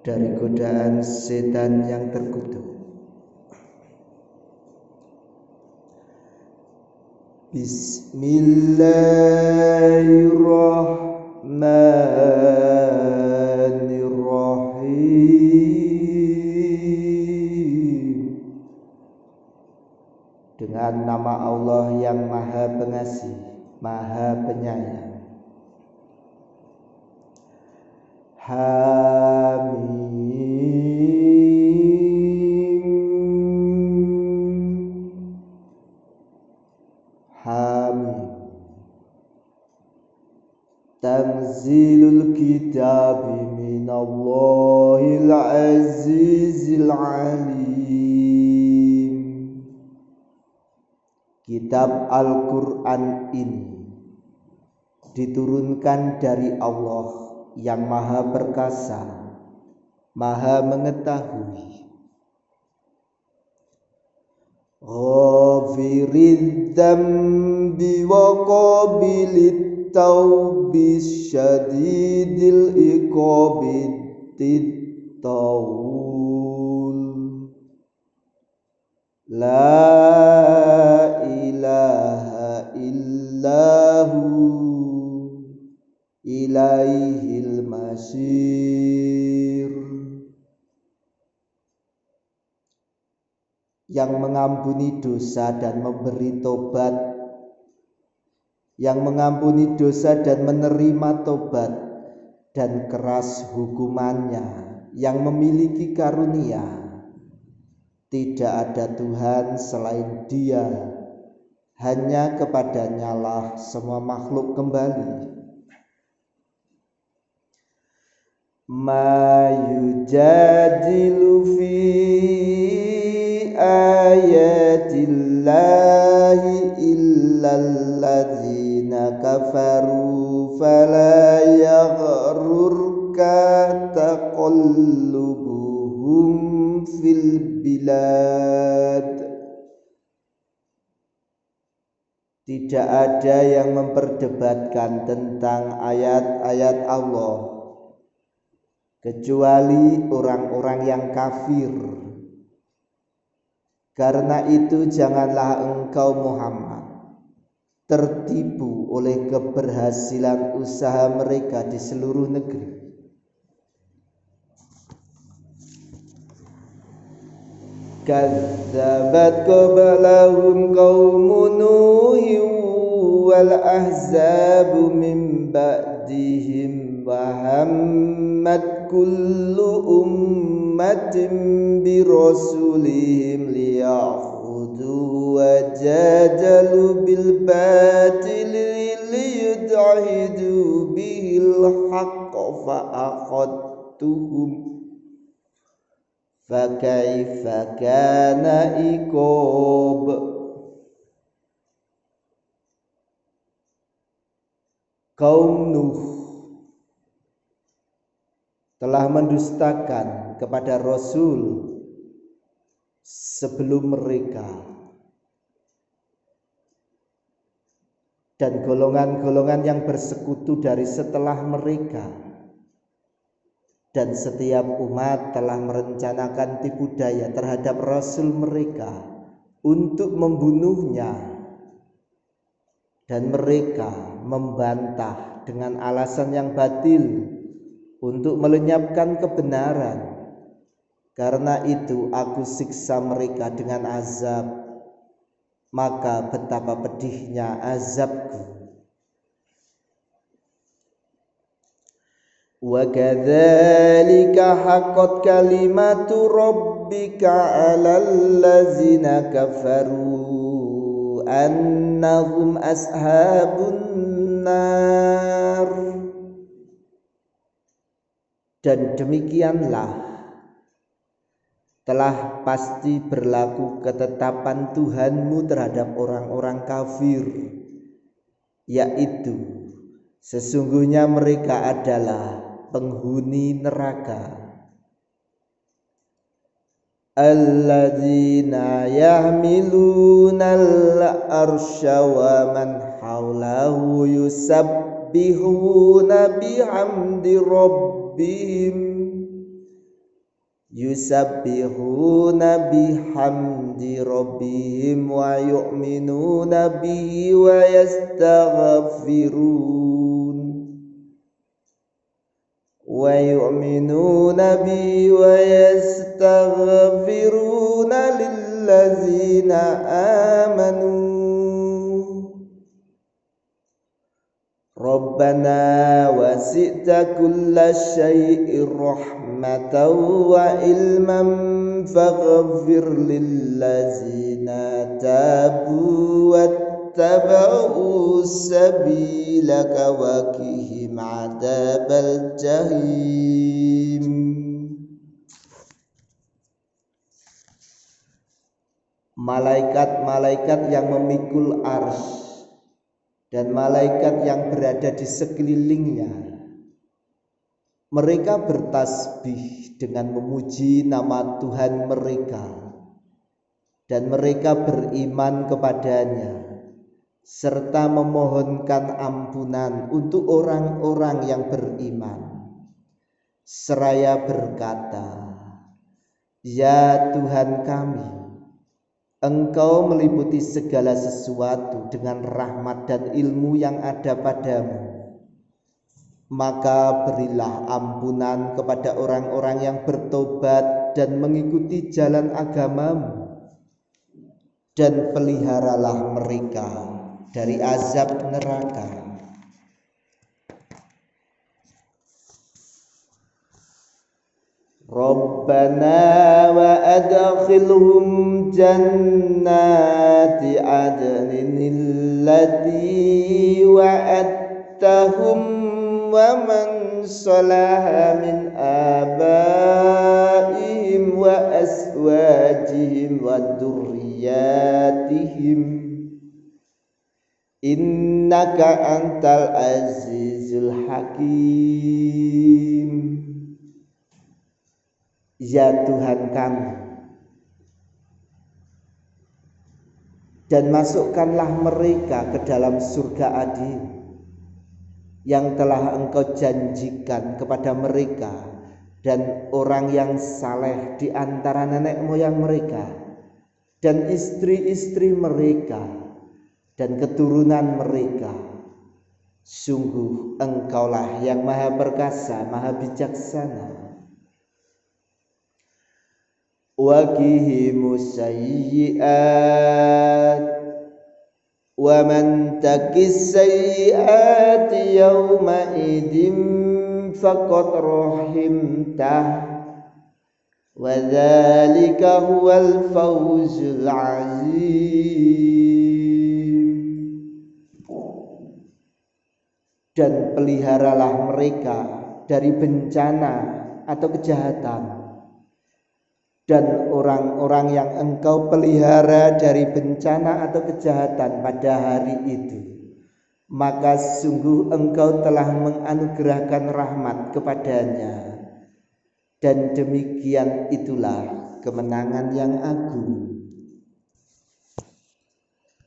dari godaan setan yang terkutuk. Bismillahirrahmanirrahim Dengan nama Allah yang maha pengasih, maha penyayang. Hamim. Hamim. Tanzilul kitab minallahil azizil alim Kitab Al-Quran ini diturunkan dari Allah yang maha perkasa, maha mengetahui. Ghafirid dambi wa qabilit taubi syadidil iqabid tawul La ilaha illahu ilaihil masir yang mengampuni dosa dan memberi tobat yang mengampuni dosa dan menerima tobat dan keras hukumannya yang memiliki karunia. Tidak ada Tuhan selain dia. Hanya kepadanya lah semua makhluk kembali. Ma fi ayatillahi illalladzina kafaru fala yaghrurka taqallubuhum fil bilad tidak ada yang memperdebatkan tentang ayat-ayat Allah kecuali orang-orang yang kafir. Karena itu janganlah engkau Muhammad tertipu oleh keberhasilan usaha mereka di seluruh negeri. Kadzabat qablahum qaumun Nuhin wal ahzabu min ba'dihim wa hammat kullu ummatin bi rasulihim liya'khudhu wa jadalu bil batil akhadtuhum fakaifa kana iqab? Kaum Nuh telah mendustakan kepada Rasul sebelum mereka. Dan golongan-golongan yang bersekutu dari setelah mereka dan setiap umat telah merencanakan tipu daya terhadap rasul mereka untuk membunuhnya. Dan mereka membantah dengan alasan yang batil untuk melenyapkan kebenaran. Karena itu aku siksa mereka dengan azab. Maka betapa pedihnya azabku wa kadzalika haqqat kalimatu rabbika 'alal ladzina kafaru annahum ashabun nar. Dan demikianlah telah pasti berlaku ketetapan Tuhanmu terhadap orang-orang kafir yaitu sesungguhnya mereka adalah penghuni neraka. Alladzina yahmiluna al-arsya wa man hawlahu yusabbihuna bihamdi rabbihim. Yusabbihuna bihamdi rabbihim wa yu'minuna bihi wa yastaghfirun ويؤمنون بي ويستغفرون للذين آمنوا. ربنا وسئت كل شيء رحمة وعلما فاغفر للذين تابوا wa kihim adabal jahim Malaikat-malaikat yang memikul ars dan malaikat yang berada di sekelilingnya. Mereka bertasbih dengan memuji nama Tuhan mereka dan mereka beriman kepadanya serta memohonkan ampunan untuk orang-orang yang beriman. Seraya berkata, Ya Tuhan kami, Engkau meliputi segala sesuatu dengan rahmat dan ilmu yang ada padamu. Maka berilah ampunan kepada orang-orang yang bertobat dan mengikuti jalan agamamu. Dan peliharalah mereka dari azab neraka. ربنا وأدخلهم جنات عدن التي وعدتهم ومن صلح من آبائهم وأزواجهم وذرياتهم innaka antal azizul hakim. Ya Tuhan kami. Dan masukkanlah mereka ke dalam surga adil yang telah engkau janjikan kepada mereka dan orang yang saleh di antara nenek moyang mereka dan istri-istri mereka dan keturunan mereka sungguh engkaulah yang maha perkasa maha bijaksana وقهم السيئات ومن تك السيئات يومئذ فقد رحمته وذلك هو الفوز العظيم dan peliharalah mereka dari bencana atau kejahatan. Dan orang-orang yang engkau pelihara dari bencana atau kejahatan pada hari itu maka sungguh engkau telah menganugerahkan rahmat kepadanya. Dan demikian itulah kemenangan yang agung